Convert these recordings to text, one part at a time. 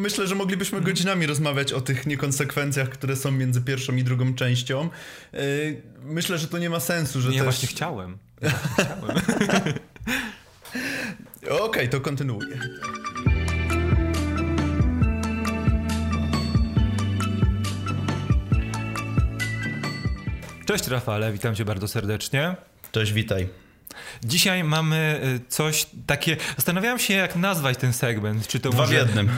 myślę, że moglibyśmy mhm. godzinami rozmawiać o tych niekonsekwencjach, które są między pierwszą i drugą częścią. Y, myślę, że to nie ma sensu, że nie, też... właśnie chciałem. Ja właśnie chciałem. Okej, okay, to kontynuuję. Cześć Rafale, witam cię bardzo serdecznie. Cześć, witaj. Dzisiaj mamy y, coś takie. Zastanawiałem się, jak nazwać ten segment. Czy to Dwa może... w jednym.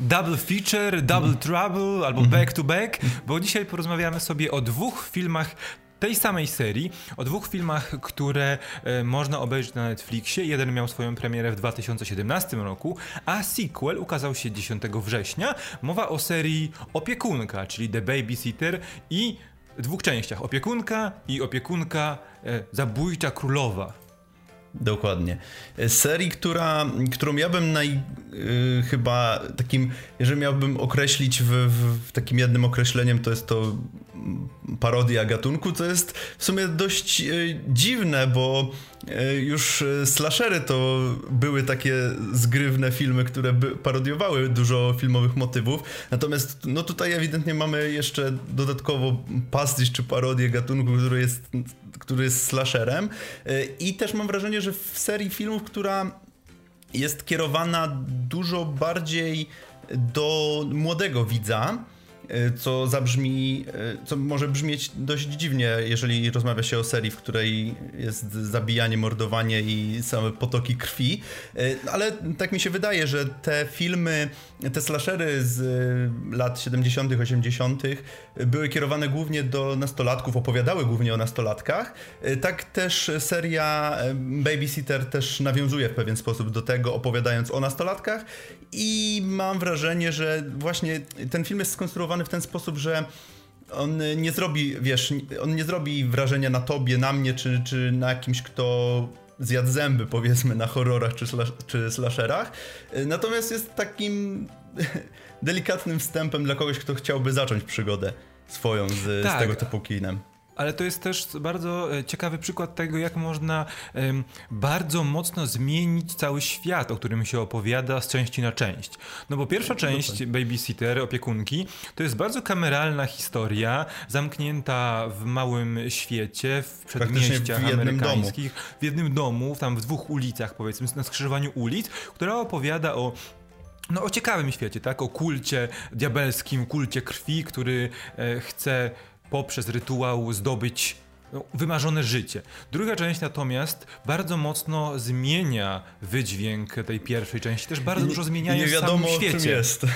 Double feature, double trouble albo back to back, bo dzisiaj porozmawiamy sobie o dwóch filmach tej samej serii, o dwóch filmach, które e, można obejrzeć na Netflixie. Jeden miał swoją premierę w 2017 roku, a sequel ukazał się 10 września. Mowa o serii Opiekunka, czyli The Babysitter i dwóch częściach. Opiekunka i opiekunka e, zabójcza królowa. Dokładnie. Serii, która, którą ja bym naj, yy, chyba takim, jeżeli miałbym określić w, w, takim jednym określeniem, to jest to parodia gatunku, co jest w sumie dość yy, dziwne, bo yy, już slashery to były takie zgrywne filmy, które parodiowały dużo filmowych motywów, natomiast no tutaj ewidentnie mamy jeszcze dodatkowo pastisz czy parodię gatunku, który jest który jest slasherem. E, I też mam wrażenie, że w serii filmów, która jest kierowana dużo bardziej do młodego widza, co zabrzmi, e, co może brzmieć dość dziwnie, jeżeli rozmawia się o serii, w której jest zabijanie, mordowanie i same potoki krwi, e, ale tak mi się wydaje, że te filmy, te slashery z lat 70., 80. były kierowane głównie do nastolatków, opowiadały głównie o nastolatkach. Tak też seria Babysitter też nawiązuje w pewien sposób do tego, opowiadając o nastolatkach i mam wrażenie, że właśnie ten film jest skonstruowany w ten sposób, że on nie zrobi, wiesz, on nie zrobi wrażenia na tobie, na mnie, czy, czy na kimś, kto zjadł zęby, powiedzmy, na horrorach czy, slash, czy slasherach. Natomiast jest takim delikatnym wstępem dla kogoś, kto chciałby zacząć przygodę swoją z, tak. z tego typu kinem ale to jest też bardzo e, ciekawy przykład tego, jak można bardzo mocno zmienić cały świat, o którym się opowiada z części na część. No bo pierwsza część Babysitter, opiekunki, to jest bardzo kameralna historia, zamknięta w małym świecie, w przedmieściach w amerykańskich, domu. w jednym domu, tam w dwóch ulicach powiedzmy, na skrzyżowaniu ulic, która opowiada o no, o ciekawym świecie, tak? O kulcie diabelskim, kulcie krwi, który e, chce poprzez rytuał zdobyć no, wymarzone życie. Druga część natomiast bardzo mocno zmienia wydźwięk tej pierwszej części, też bardzo dużo zmieniają w samym świecie. O czym jest.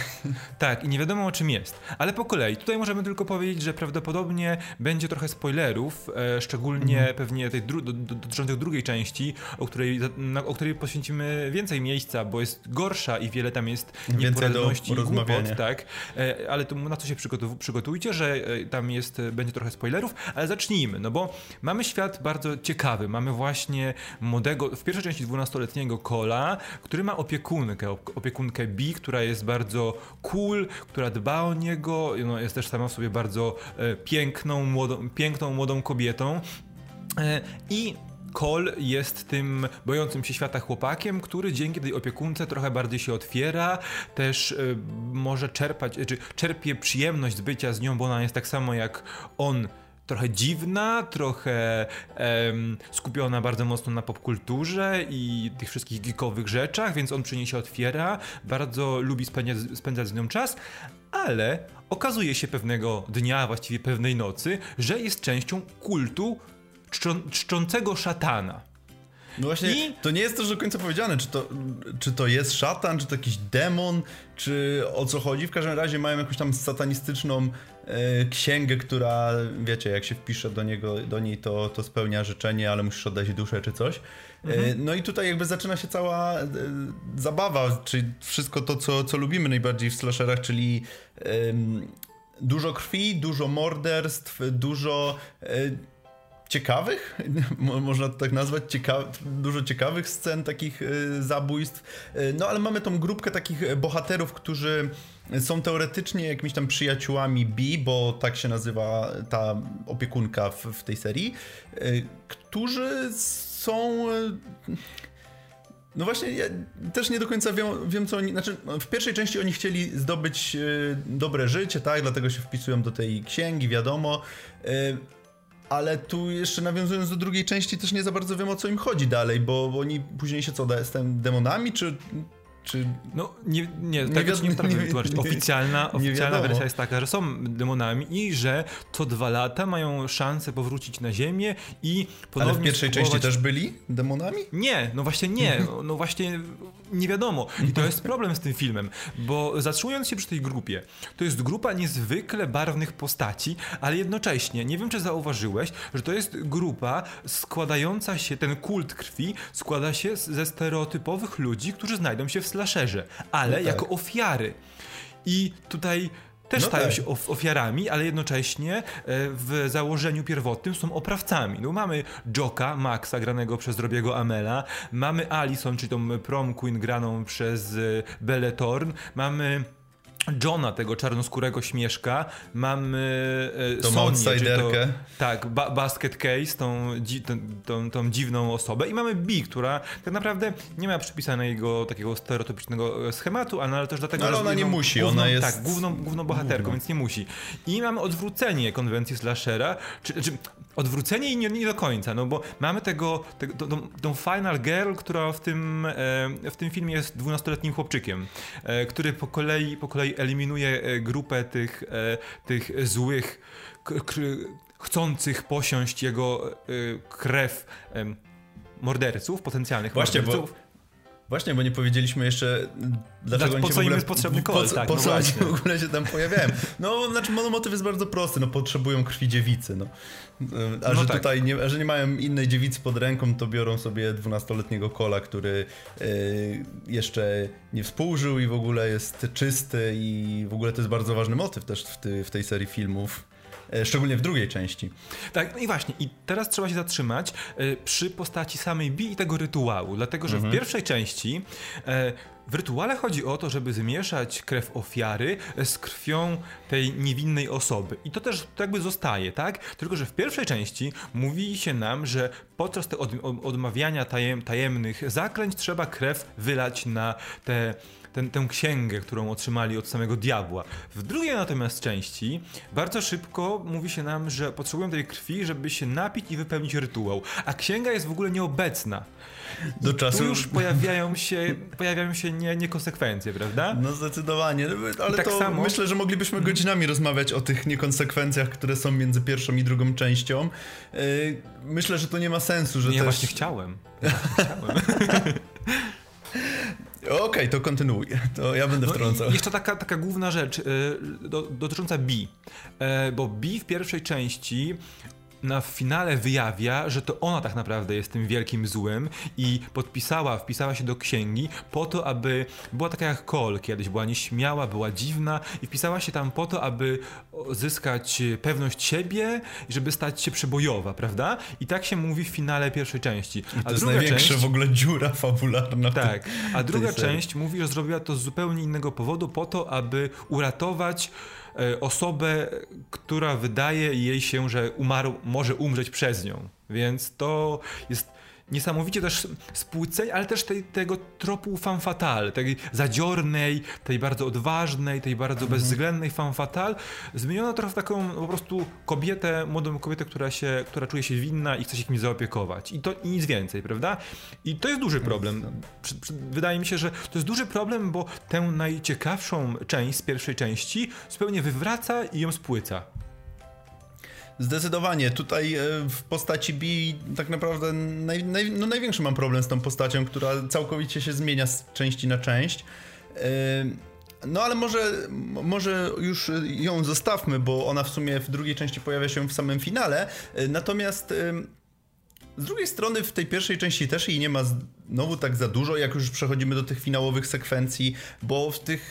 Tak, i nie wiadomo o czym jest. Ale po kolei, tutaj możemy tylko powiedzieć, że prawdopodobnie będzie trochę spoilerów, e, szczególnie mhm. pewnie tej dru dotyczących drugiej części, o której, na, o której poświęcimy więcej miejsca, bo jest gorsza i wiele tam jest nieporadności i głupot, tak. E, ale to na co się przygotujcie, że e, tam jest, będzie trochę spoilerów, ale zacznijmy, no bo mamy świat bardzo ciekawy. Mamy właśnie młodego, w pierwszej części 12-letniego Cola, który ma opiekunkę, opiekunkę B, która jest bardzo cool, która dba o niego, no, jest też sama w sobie bardzo e, piękną, młodą, piękną, młodą kobietą. E, I Cole jest tym bojącym się świata chłopakiem, który dzięki tej opiekunce trochę bardziej się otwiera, też y, może czerpać, czy czerpie przyjemność z bycia z nią, bo ona jest tak samo jak on trochę dziwna, trochę em, skupiona bardzo mocno na popkulturze i tych wszystkich geekowych rzeczach, więc on przy niej się otwiera, bardzo lubi spędzać, spędzać z nią czas, ale okazuje się pewnego dnia, właściwie pewnej nocy, że jest częścią kultu czczą, czczącego szatana. No właśnie, I... to nie jest też do końca powiedziane, czy to, czy to jest szatan, czy to jakiś demon, czy o co chodzi. W każdym razie mają jakąś tam satanistyczną e, księgę, która, wiecie, jak się wpisze do, niego, do niej, to, to spełnia życzenie, ale musisz oddać duszę czy coś. E, mhm. no i tutaj jakby zaczyna się cała e, zabawa, czyli wszystko to, co, co lubimy najbardziej w slasherach, czyli dużo krwi, dużo morderstw, dużo ciekawych, można to tak nazwać, cieka dużo ciekawych scen takich y, zabójstw. Y, no ale mamy tą grupkę takich bohaterów, którzy są teoretycznie jakimiś tam przyjaciółmi B, bo tak się nazywa ta opiekunka w, w tej serii, y, którzy są No właśnie, ja też nie do końca wiem, wiem co oni. Znaczy, no, w pierwszej części oni chcieli zdobyć y, dobre życie, tak? Dlatego się wpisują do tej księgi, wiadomo. Ale tu jeszcze nawiązując do drugiej części, też nie za bardzo wiem o co im chodzi dalej, bo, bo oni później się co, z tym demonami, czy czy... No nie, nie, tego nie, nie potrafię wytłumaczyć. Oficjalna, oficjalna wersja jest taka, że są demonami i że co dwa lata mają szansę powrócić na Ziemię i ponownie Ale w pierwszej spróbować... części też byli demonami? Nie, no właśnie nie. No, no właśnie nie wiadomo. I to jest problem z tym filmem, bo zatrzymując się przy tej grupie, to jest grupa niezwykle barwnych postaci, ale jednocześnie, nie wiem czy zauważyłeś, że to jest grupa składająca się, ten kult krwi składa się ze stereotypowych ludzi, którzy znajdą się w slasherze, ale no tak. jako ofiary. I tutaj też no stają tak. się ofiarami, ale jednocześnie e, w założeniu pierwotnym są oprawcami. No mamy Joka, Maxa, granego przez Robiego Amela, mamy Alison, czyli tą prom queen graną przez e, Belle Thorne, mamy Johna, tego czarnoskórego śmieszka, mamy e, tą Sonię, to, tak, ba basket case, tą, dzi, tą, tą, tą, dziwną osobę i mamy B, która tak naprawdę nie ma przypisanego takiego stereotypicznego e, schematu, ale też dlatego, no, ale ona nie musi, główną, ona jest... Tak, główną, główną bohaterką, główną. więc nie musi. I mamy odwrócenie konwencji slashera, czy, czy odwrócenie i nie, nie, do końca, no bo mamy tego, tego tą, tą final girl, która w tym, e, w tym filmie jest dwunastoletnim chłopczykiem, e, który po kolei, po kolei eliminuje e, grupę tych, tych złych, chcących posiąść jego krew morderców, potencjalnych Właśnie, morderców. Właśnie, bo nie powiedzieliśmy jeszcze, dlaczego po co im jest potrzebny kol, po, tak, po no co oni w ogóle się tam pojawiają. No, znaczy monomotyw jest bardzo prosty, no potrzebują krwi dziewicy, no. A no że tak. tutaj, nie, że nie mają innej dziewicy pod ręką, to biorą sobie dwunastoletniego kola, który y, jeszcze nie współżył i w ogóle jest czysty i w ogóle to jest bardzo ważny motyw też w, ty, w tej serii filmów. E, szczególnie w drugiej części. Tak, no i właśnie, i teraz trzeba się zatrzymać e, przy postaci samej Bi i tego rytuału, dlatego że mhm. w pierwszej części e, w rytuale chodzi o to, żeby zmieszać krew ofiary z krwią tej niewinnej osoby. I to też jakby zostaje, tak? Tylko, że w pierwszej części mówi się nam, że podczas tego odmawiania tajem, tajemnych zaklęć trzeba krew wylać na te ten, tę księgę, którą otrzymali od samego diabła. W drugiej natomiast części bardzo szybko mówi się nam, że potrzebują tej krwi, żeby się napić i wypełnić rytuał, a księga jest w ogóle nieobecna. Do I czasu... Tu już pojawiają się, pojawiają się nie, niekonsekwencje, prawda? No zdecydowanie, ale tak to samo... myślę, że moglibyśmy godzinami rozmawiać o tych niekonsekwencjach, które są między pierwszą i drugą częścią. Yy, myślę, że to nie ma sensu, że nie, też... Ja właśnie chciałem. Ja właśnie chciałem. Okej, okay, to kontynuuj. To ja będę no wtrącał. Jeszcze taka, taka główna rzecz y, do, dotycząca B. Y, bo B w pierwszej części na finale wyjawia, że to ona tak naprawdę jest tym wielkim złym i podpisała, wpisała się do księgi po to, aby była taka jak Cole kiedyś, była nieśmiała, była dziwna i wpisała się tam po to, aby zyskać pewność siebie i żeby stać się przebojowa, prawda? I tak się mówi w finale pierwszej części. A to jest największa część, w ogóle dziura fabularna. Tak, a druga część mówi, że zrobiła to z zupełnie innego powodu po to, aby uratować osobę, która wydaje jej się, że umarł, może umrzeć przez nią. Więc to jest niesamowicie też spłycenie, ale też tej, tego tropu fan fatale, tej zadziornej, tej bardzo odważnej, tej bardzo mhm. bezwzględnej fan fatale, zmieniona trochę w taką po prostu kobietę, młodą kobietę, która, się, która czuje się winna i chce się kimś zaopiekować. I to i nic więcej, prawda? I to jest duży problem. Wydaje mi się, że to jest duży problem, bo tę najciekawszą część z pierwszej części zupełnie wywraca i ją spłyca. Zdecydowanie. Tutaj e, w postaci B tak naprawdę naj, naj, no największy mam problem z tą postacią, która całkowicie się zmienia z części na część. E, no ale może, może już ją zostawmy, bo ona w sumie w drugiej części pojawia się w samym finale. E, natomiast z drugiej strony w tej pierwszej części też jej nie ma znowu tak za dużo, jak już przechodzimy do tych finałowych sekwencji, bo w tych,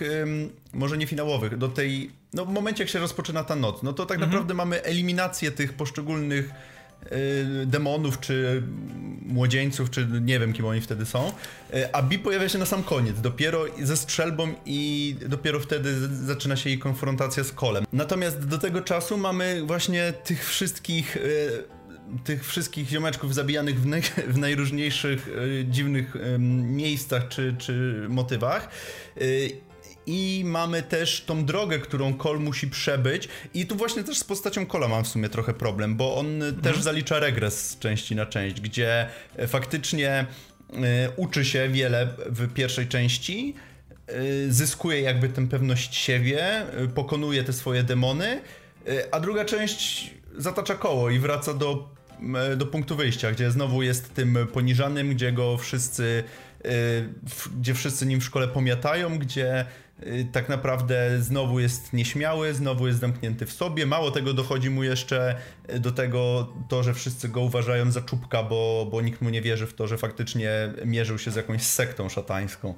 może nie finałowych, do tej, no w momencie jak się rozpoczyna ta noc, no to tak mhm. naprawdę mamy eliminację tych poszczególnych y, demonów, czy młodzieńców, czy nie wiem kim oni wtedy są, y, a Bi pojawia się na sam koniec, dopiero ze strzelbą i dopiero wtedy zaczyna się jej konfrontacja z Kolem. Natomiast do tego czasu mamy właśnie tych wszystkich y, tych wszystkich ziomeczków zabijanych w, w najróżniejszych e, dziwnych e, miejscach czy, czy motywach. E, i mamy też tą drogę, którą Cole musi przebyć. I tu właśnie też z postacią Cola mam w sumie trochę problem, bo on mhm. też zalicza regres z części na część, gdzie e, faktycznie y, uczy się wiele w pierwszej części, y, zyskuje jakby tę pewność siebie, y, pokonuje te swoje demony, a druga część zatacza koło i wraca do, do punktu wyjścia, gdzie znowu jest tym poniżanym, gdzie go wszyscy, gdzie wszyscy nim w szkole pomiatają, gdzie Y, tak naprawdę znowu jest nieśmiały, znowu jest zamknięty w sobie. Mało tego dochodzi mu jeszcze y, do tego to, że wszyscy go uważają za czubka, bo, bo nikt mu nie wierzy w to, że faktycznie mierzył się z jakąś sektą szatańską.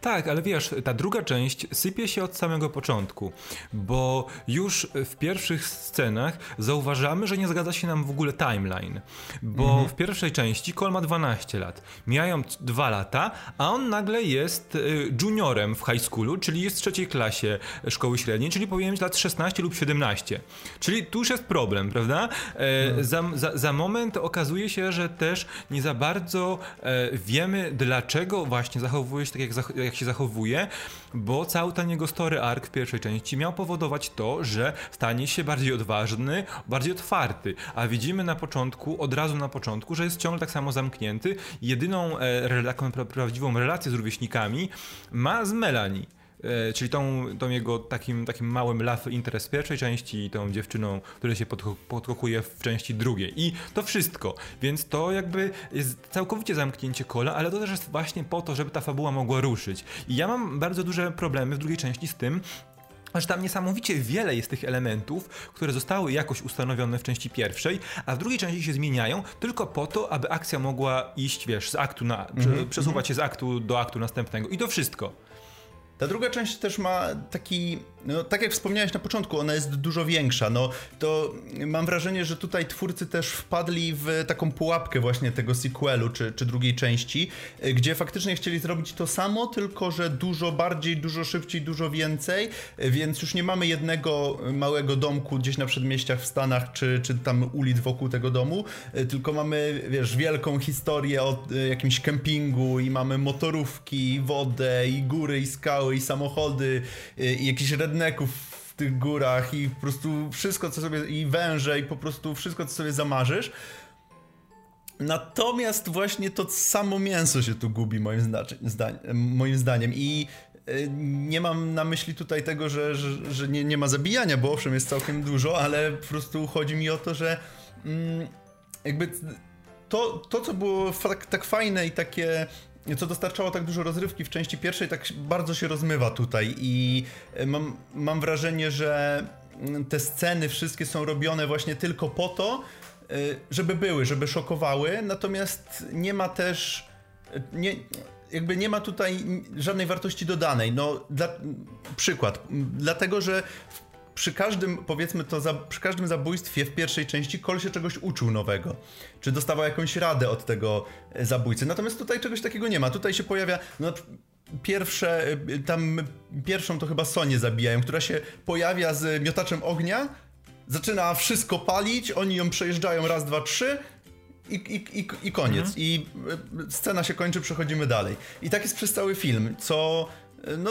Tak, ale wiesz, ta druga część sypie się od samego początku, bo już w pierwszych scenach zauważamy, że nie zgadza się nam w ogóle timeline, bo mhm. w pierwszej części Cole ma 12 lat, mijają 2 lata, a on nagle jest y, juniorem w high schoolu, czyli jest w trzeciej klasie szkoły średniej, czyli powinien mieć lat 16 lub 17. Czyli tu już jest problem, prawda? E, mhm. za, za, za, moment okazuje się, że też nie za bardzo e, wiemy, dlaczego właśnie zachowuje się tak, jak zachowuje jak się zachowuje, bo cały ten jego story arc w pierwszej części miał powodować to, że stanie się bardziej odważny, bardziej otwarty, a widzimy na początku, od razu na początku, że jest ciągle tak samo zamknięty. Jedyną e, taką prawdziwą relację z rówieśnikami ma z Melanie. E, czyli tą, tą jego takim, takim małym love interest w pierwszej części i tą dziewczyną, która się podkochuje w części drugiej. I to wszystko. Więc to jakby jest całkowicie zamknięcie kola, ale to też jest właśnie po to, żeby ta fabuła mogła ruszyć. I ja mam bardzo duże problemy w drugiej części z tym, że tam niesamowicie wiele jest tych elementów, które zostały jakoś ustanowione w części pierwszej, a w drugiej części się zmieniają tylko po to, aby akcja mogła iść, wiesz, z aktu na, mm -hmm. przesuwać się z aktu do aktu następnego. I to wszystko. Ta druga część też ma taki, no tak jak wspomniałeś na początku, ona jest dużo większa. No to mam wrażenie, że tutaj twórcy też wpadli w taką pułapkę właśnie tego sequelu czy, czy drugiej części, gdzie faktycznie chcieli zrobić to samo, tylko że dużo bardziej, dużo szybciej, dużo więcej, więc już nie mamy jednego małego domku gdzieś na przedmieściach w Stanach, czy, czy tam ulic wokół tego domu, tylko mamy, wiesz, wielką historię o jakimś kempingu i mamy motorówki, wodę i góry i skały i samochody, i jakichś redneków w tych górach i po prostu wszystko, co sobie, i węże, i po prostu wszystko, co sobie zamarzysz. Natomiast właśnie to samo mięso się tu gubi, moim, zdaniem, moim zdaniem. I y, nie mam na myśli tutaj tego, że, że, że nie, nie, ma zabijania, bo owszem, jest całkiem dużo, ale po prostu chodzi mi o to, że mm, jakby to, to, co było tak, tak fajne i takie co dostarczało tak dużo rozrywki w części pierwszej, tak bardzo się rozmywa tutaj i e, mam, mam wrażenie, że mm, te sceny wszystkie są robione właśnie tylko po to, e, żeby były, żeby szokowały, natomiast nie ma też e, nie, jakby nie ma tutaj żadnej wartości dodanej. No, dla, przykład, dlatego że w przy każdym, powiedzmy to, za, przy każdym zabójstwie w pierwszej części Kol się czegoś uczył nowego. Czy dostawał jakąś radę od tego e, zabójcy. Natomiast tutaj czegoś takiego nie ma. Tutaj się pojawia, no, pierwsze, e, tam pierwszą to chyba Sonię zabijają, która się pojawia z miotaczem ognia, zaczyna wszystko palić, oni ją przejeżdżają raz, dwa, trzy, i, i, i, i koniec. Mhm. I e, scena się kończy, przechodzimy dalej. I tak jest przez cały film, co no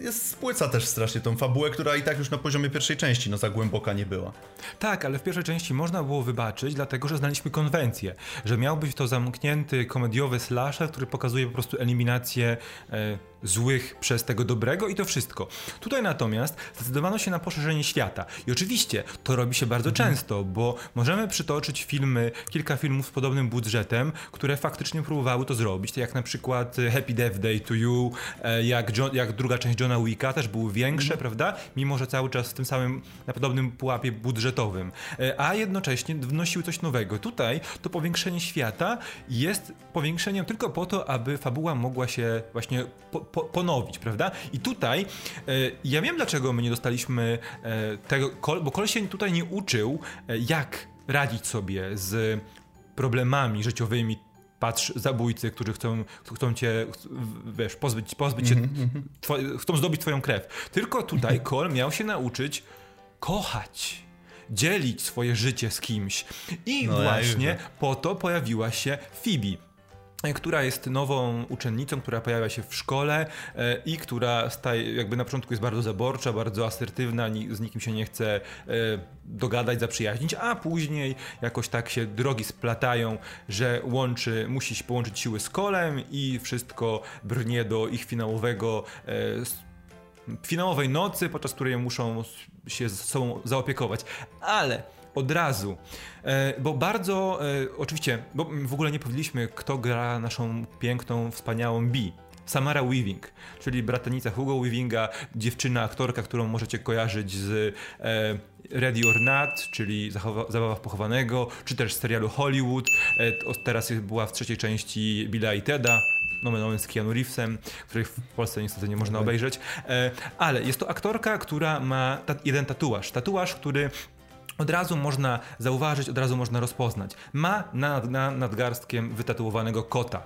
jest spłyca też strasznie tą fabułę, która i tak już na poziomie pierwszej części no za głęboka nie była. Tak, ale w pierwszej części można było wybaczyć, dlatego że znaliśmy konwencję, że miał być to zamknięty komediowy slasher, który pokazuje po prostu eliminację e, złych przez tego dobrego i to wszystko. Tutaj natomiast zdecydowano się na poszerzenie świata. I oczywiście to robi się bardzo mhm. często, bo możemy przytoczyć filmy, kilka filmów z podobnym budżetem, które faktycznie próbowały to zrobić, tak jak na przykład Happy Death Day to You, e, jak, John, jak druga część Johna Wicka, też były większe, mhm. prawda? Mimo, że cały czas w tym samym, na podobnym pułapie budżetowym. E, a jednocześnie wnosiły coś nowego. Tutaj to powiększenie świata jest powiększeniem tylko po to, aby fabuła mogła się właśnie po, po, ponowić, prawda? I tutaj e, ja wiem, dlaczego my nie dostaliśmy e, tego, bo Kol się tutaj nie uczył, e, jak radzić sobie z problemami życiowymi patrz zabójcy, którzy chcą, chcą cię, wiesz, pozbyć, pozbyć mm -hmm. się, mhm. two, chcą zdobyć twoją krew. Tylko tutaj Cole miał się nauczyć kochać dzielić swoje życie z kimś. I No, ja właśnie już. po to pojawiła się Phoebe która jest nową uczennicą, która pojawia się w szkole e, i która staje, jakby na początku jest bardzo zaborcza, bardzo asertywna, z nikim się nie chce e, dogadać, zaprzyjaźnić, a później jakoś tak się drogi splatają, że łączy, musi się połączyć siły z Kolem i wszystko brnie do ich finałowego e, finałowej nocy, podczas której muszą się z sobą zaopiekować. Ale od razu, e, bo bardzo, e, oczywiście, bo w ogóle nie powiedzieliśmy, kto gra naszą piękną, wspaniałą Bee. Samara Weaving, czyli bratanica Hugo Weavinga, dziewczyna, aktorka, którą możecie kojarzyć z e, Ready or Not, czyli Zabawa w pochowanego, czy też z serialu Hollywood. E, teraz była w trzeciej części Billa i Teda, nomen omen z Keanu Reevesem, których w Polsce niestety nie można obejrzeć. E, ale jest to aktorka, która ma ta- jeden tatuaż. Tatuaż, który od razu można zauważyć, od razu można rozpoznać. Ma na, na nadgarstkiem wytatuowanego kota.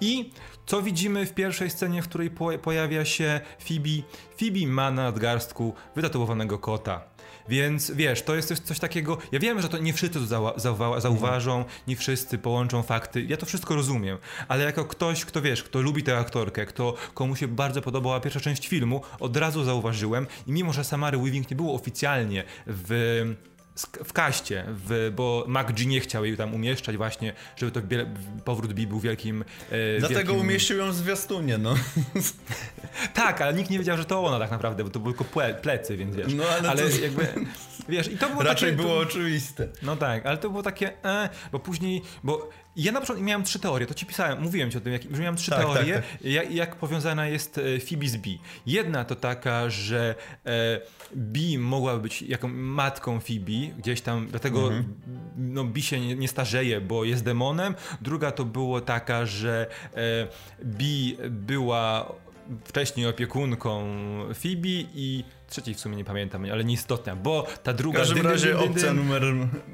I co widzimy w pierwszej scenie, w której po, pojawia się Phoebe? Phoebe ma na nadgarstku wytatuowanego kota. Więc wiesz, to jest coś, coś takiego. Ja wiem, że to nie wszyscy to zauwa- zauwa- zauważą, nie wszyscy połączą fakty. Ja to wszystko rozumiem, ale jako ktoś, kto wiesz, kto lubi tę aktorkę, kto komu się bardzo podobała pierwsza część filmu, od razu zauważyłem i mimo, że Samary Weaving nie było oficjalnie w w kaście, w, bo MacG nie chciał jej tam umieszczać właśnie, żeby to wiele, powrót B był wielkim... E, Dlatego wielkim... umieścił ją w zwiastunie, no. Tak, ale nikt nie wiedział, że to ona tak naprawdę, bo to były tylko ple, plecy, więc wiesz. No, ale to- jakby, wiesz, i to było Raczej takie, było to, oczywiste. No tak, ale to było takie, e, bo później, bo ja na początku miałem trzy teorie, to ci pisałem, mówiłem ci o tym, jak, że miałem trzy Tak, teorie, tak, Jak, jak powiązana jest e, Phoebe z B. Jedna to taka, że e, B mogła być jaką matką Phoebe, gdzieś tam, dlatego no, B się nie, nie starzeje, bo jest demonem. Druga to było taka, że e, B była wcześniej opiekunką Phoebe i trzeciej w sumie nie pamiętam, ale nieistotna, bo ta W druga... każdym dyn, razie dyn, dyn, opcja numer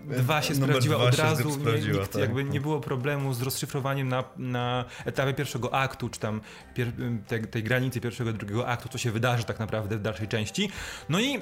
Dwa się sprawdziła dwa od się razu, sprawdziła, nikt tak. jakby nie było problemu z rozszyfrowaniem na, na etapie pierwszego aktu, czy tam pier, tej, tej granicy pierwszego, drugiego aktu, co się wydarzy tak naprawdę w dalszej części. No i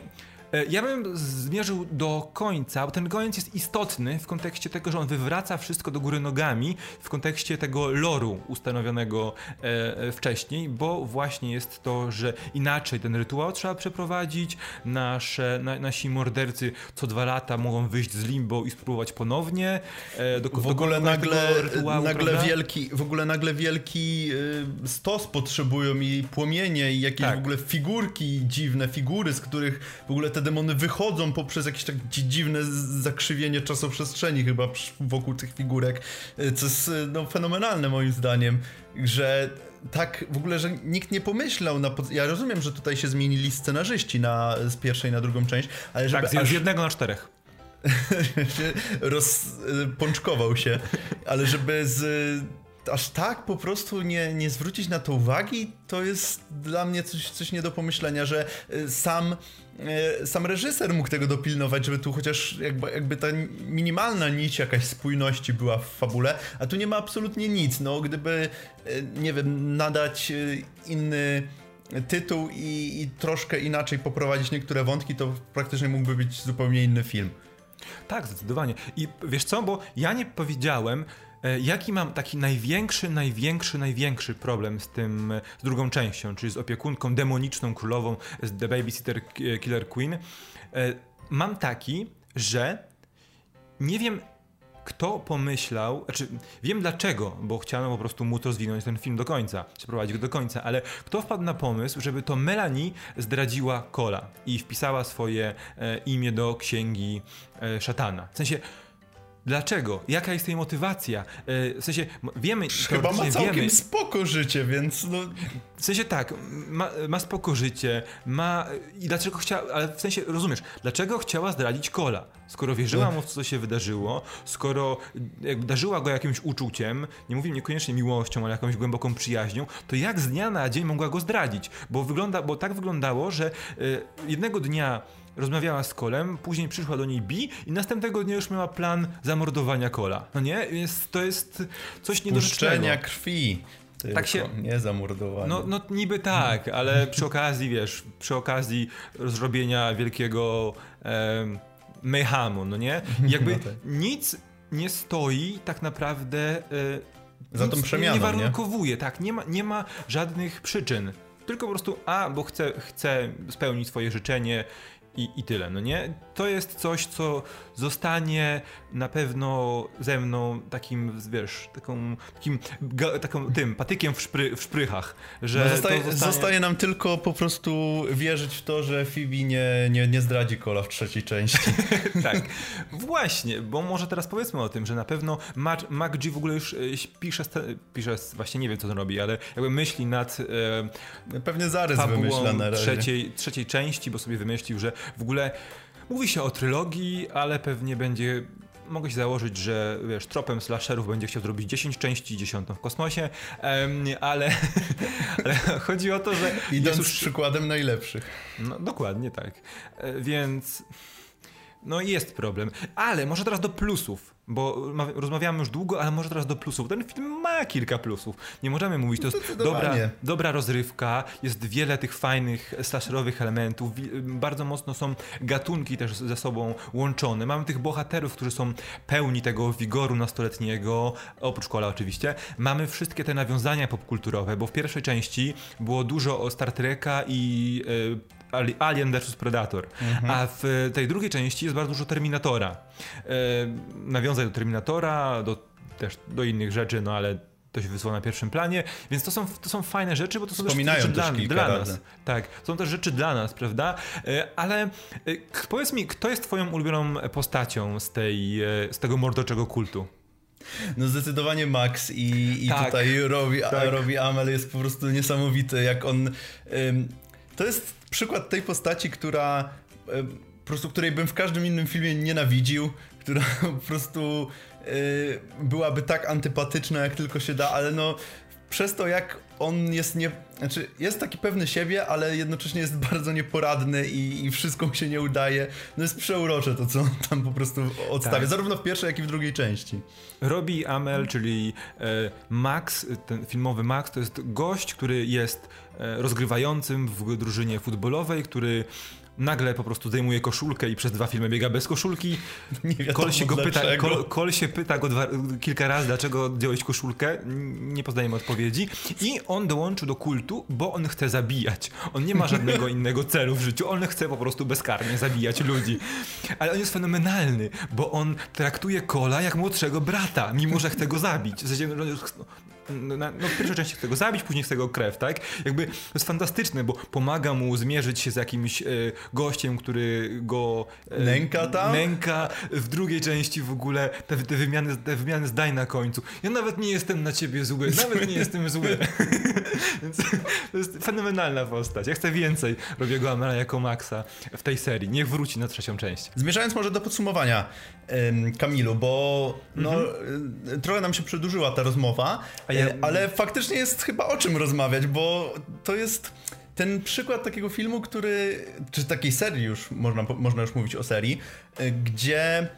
ja bym zmierzył do końca, bo ten koniec jest istotny w kontekście tego, że on wywraca wszystko do góry nogami, w kontekście tego loru ustanowionego e, e, wcześniej, bo właśnie jest to, że inaczej ten rytuał trzeba przeprowadzić, nasze, na, nasi mordercy co dwa lata mogą wyjść z limbo i spróbować ponownie. E, do, W ogóle dokonywać nagle, rytuału, nagle prawda? wielki, w ogóle nagle wielki y, stos potrzebują i płomienie i jakieś Tak. w ogóle figurki, dziwne figury, z których w ogóle te demony wychodzą poprzez jakieś tak dzi- dziwne zakrzywienie czasoprzestrzeni chyba wokół tych figurek, y, co jest y, no, fenomenalne moim zdaniem, że tak w ogóle, że nikt nie pomyślał na... Pod... Ja rozumiem, że tutaj się zmienili scenarzyści na, z pierwszej na drugą część, ale żeby Tak, z, aż jednego na czterech. rozpączkował się, ale żeby z, aż tak po prostu nie, nie zwrócić na to uwagi, to jest dla mnie coś, coś nie do pomyślenia, że y, sam, y, sam reżyser mógł tego dopilnować, żeby tu chociaż jakby, jakby ta minimalna nić jakaś spójności była w fabule, a tu nie ma absolutnie nic. No, gdyby, y, nie wiem, nadać inny tytuł i, i troszkę inaczej poprowadzić niektóre wątki, to praktycznie mógłby być zupełnie inny film. Tak, zdecydowanie. I wiesz co, bo ja nie powiedziałem, jaki mam taki największy, największy, największy problem z tym, e, z drugą częścią, czyli z opiekunką demoniczną królową, z The Babysitter K- Killer Queen. E, Mam taki, że nie wiem, kto pomyślał, znaczy wiem dlaczego, bo chciano po prostu móc rozwinąć ten film do końca, przeprowadzić go do końca, ale kto wpadł na pomysł, żeby to Melanie zdradziła Kola i wpisała swoje e, imię do księgi e, szatana. W sensie, dlaczego? Jaka jest jej motywacja? E, w sensie, wiemy, Chyba ma całkiem wiemy, spoko życie, więc no... w sensie tak, ma, ma spoko życie, ma. I dlaczego chciała. Ale w sensie rozumiesz, dlaczego chciała zdradzić Kola? Skoro wierzyła mu w to, co się wydarzyło, skoro darzyła go jakimś uczuciem, nie mówię niekoniecznie miłością, ale jakąś głęboką przyjaźnią, to jak z dnia na dzień mogła go zdradzić? Bo, wygląda, bo tak wyglądało, że y, jednego dnia rozmawiała z Kolem, później przyszła do niej Bi i następnego dnia już miała plan zamordowania Kola. No nie? Jest, to jest coś niedorzecznego. krwi. Tylko, Tak się- Nie zamordowania. No, no niby tak, ale przy okazji, wiesz, przy okazji zrobienia wielkiego em, no nie? Jakby No tak. nic nie stoi tak naprawdę... E, Za tą przemianą, Nie nie? warunkowuje, tak, nie ma, nie ma żadnych przyczyn. Tylko po prostu, a, bo chcę, chcę spełnić swoje życzenie i, i tyle, no nie? To jest coś, co zostanie na pewno ze mną takim, wiesz, taką, takim, ga, taką tym, patykiem w, szpry, w szprychach, że No zostaje, zostanie... zostaje nam tylko po prostu wierzyć w to, że Phoebe nie, nie, nie zdradzi Kola w trzeciej części. tak, właśnie, bo może teraz powiedzmy o tym, że na pewno Mac, MacG w ogóle już e, pisze, pisze, właśnie nie wiem co on robi, ale jakby myśli nad e, Pewnie zarys wymyśla na razie. trzeciej, trzeciej części, bo sobie wymyślił, że w ogóle mówi się o trylogii, ale pewnie będzie mogę się założyć, że wiesz, tropem slasherów będzie chciał zrobić 10 części, 10 w kosmosie, em, ale, ale chodzi o to, że Idąc już przykładem najlepszych. no, dokładnie tak. E, Więc. No jest problem. Ale może teraz do plusów, bo ma- rozmawiamy już długo, ale może teraz do plusów. Ten film ma kilka plusów. Nie możemy mówić, to jest dobra, dobra rozrywka, jest wiele tych fajnych slasherowych elementów, bardzo mocno są gatunki też ze sobą łączone. Mamy tych bohaterów, którzy są pełni tego wigoru nastoletniego, oprócz kola oczywiście. Mamy wszystkie te nawiązania popkulturowe, bo w pierwszej części było dużo o Star Treka i Ali- Alien vs Predator, a w tej drugiej części jest bardzo dużo Terminatora. E, nawiązań do Terminatora, do, też do innych rzeczy, no ale to się wysłało na pierwszym planie, więc to są, to są fajne rzeczy, bo to są też rzeczy dla, dla razy. nas. Tak, są też rzeczy dla nas, prawda? E, Ale e, powiedz mi, kto jest twoją ulubioną postacią z, tej, z tego mordoczego kultu? No zdecydowanie Max i, i Tak. tutaj Robbie, Tak. Robbie Amel jest po prostu niesamowity, jak on... Ym, to jest przykład tej postaci, która... Po prostu której bym w każdym innym filmie nienawidził, która po prostu y, byłaby tak antypatyczna, jak tylko się da, ale no przez to, jak on jest nie... Znaczy, jest taki pewny siebie, ale jednocześnie jest bardzo nieporadny i, i wszystko mu się nie udaje. No jest przeurocze to, co on tam po prostu odstawia, Tak. zarówno w pierwszej, jak i w drugiej części. Robbie Amell, czyli e, Max, ten filmowy Max, to jest gość, który jest e, rozgrywającym w drużynie futbolowej, który nagle po prostu zdejmuje koszulkę i przez dwa filmy biega bez koszulki. Nie wiadomo Kol się go pyta, kol, kol się pyta go dwa, kilka razy, dlaczego zdjąłeś koszulkę. Nie poznajemy odpowiedzi. I on dołączył do kultu, bo on chce zabijać. On nie ma żadnego innego celu w życiu. On chce po prostu bezkarnie zabijać ludzi. Ale on jest fenomenalny, bo on traktuje Kola jak młodszego brata, mimo że chce go zabić. W sensie, no, na- w pierwszej części chce go zabić, później chce go krew, tak? Jakby to jest fantastyczne, bo pomaga mu zmierzyć się z jakimś e, gościem, który go e, Nęka tam? Nęka. W drugiej części w ogóle te, te, wymiany, te wymiany zdań na końcu. Ja nawet nie jestem na ciebie zły, nawet nie jestem zły. Więc to jest fenomenalna postać. Ja chcę więcej Robiego Amela jako Maxa w tej serii. Niech wróci na trzecią część. Zmierzając może do podsumowania, Kamilu, bo no, y, trochę nam się przedłużyła ta rozmowa, Mhm. A y, ale faktycznie jest chyba o czym rozmawiać, bo to jest ten przykład takiego filmu, który, czy takiej serii już, można, można już mówić o serii, y, gdzie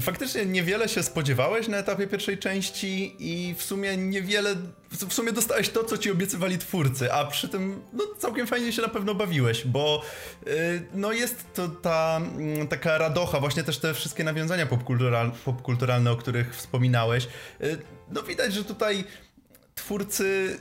faktycznie niewiele się spodziewałeś na etapie pierwszej części i w sumie niewiele, w sumie dostałeś to, co ci obiecywali twórcy, a przy tym no, całkiem fajnie się na pewno bawiłeś, bo y, no jest to ta mm, taka radocha, właśnie też te wszystkie nawiązania popkultural, popkulturalne, o których wspominałeś. Y, no widać, że tutaj twórcy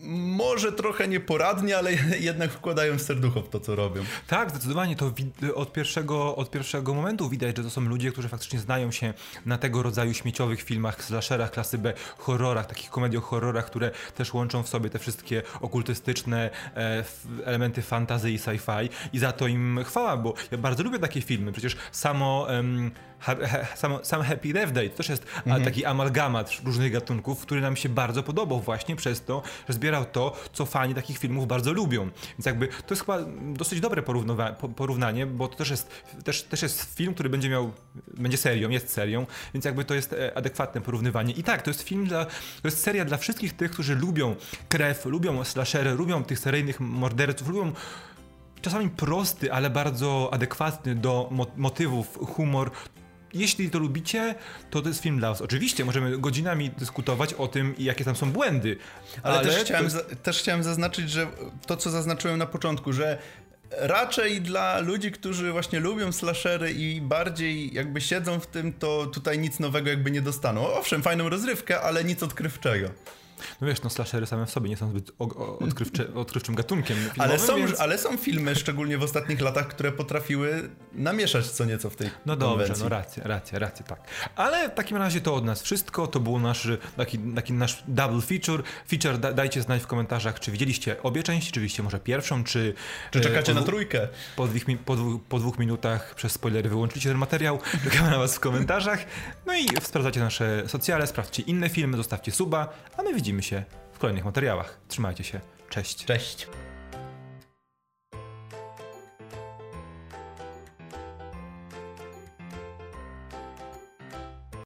może trochę nieporadnie, ale jednak wkładają serducho w to, co robią. Tak, zdecydowanie. To od pierwszego, od pierwszego momentu widać, że to są ludzie, którzy faktycznie znają się na tego rodzaju śmieciowych filmach, slasherach klasy B, horrorach, takich komediach horrorach, które też łączą w sobie te wszystkie okultystyczne e, elementy fantazy i sci-fi. I za to im chwała, bo ja bardzo lubię takie filmy, przecież samo... em, ha, ha, samo, sam Happy Death Day to też jest a, taki amalgamat różnych gatunków, który nam się bardzo podobał właśnie przez to, że zbierał to, co fani takich filmów bardzo lubią. Więc jakby to jest chyba dosyć dobre porównanie, bo to też jest, też, też jest film, który będzie miał, będzie serią, jest serią, więc jakby to jest e, adekwatne porównywanie. I tak, to jest film dla, to jest seria dla wszystkich tych, którzy lubią krew, lubią slashery, lubią tych seryjnych morderców, lubią czasami prosty, ale bardzo adekwatny do mo- motywów humor. Jeśli to lubicie, to to jest film dla was. Oczywiście możemy godzinami dyskutować o tym, jakie tam są błędy, Ale, też, to chciałem, jest- też chciałem zaznaczyć, że to, co zaznaczyłem na początku, że raczej dla ludzi, którzy właśnie lubią slashery i bardziej jakby siedzą w tym, to tutaj nic nowego jakby nie dostaną. Owszem, fajną rozrywkę, ale nic odkrywczego. No wiesz, no slashery same w sobie nie są zbyt odkrywczy, odkrywczym gatunkiem filmowym, ale, są, więc... ale są filmy, szczególnie w ostatnich latach, które potrafiły namieszać co nieco w tej No dobrze, konwencji. no racja, racja, racja, tak. Ale w takim razie to od nas wszystko, to był nasz taki, taki nasz double feature. Feature da, dajcie znać w komentarzach, czy widzieliście obie części, czy widzieliście może pierwszą, czy... Czy czekacie e, na po, trójkę? Po dwóch, po, dwóch, po dwóch minutach przez spoilery wyłączycie ten materiał. Czekamy na was w komentarzach. No i sprawdzacie nasze socjale, sprawdźcie inne filmy, zostawcie suba, a my widzimy się w kolejnych materiałach. Trzymajcie się. Cześć. Cześć.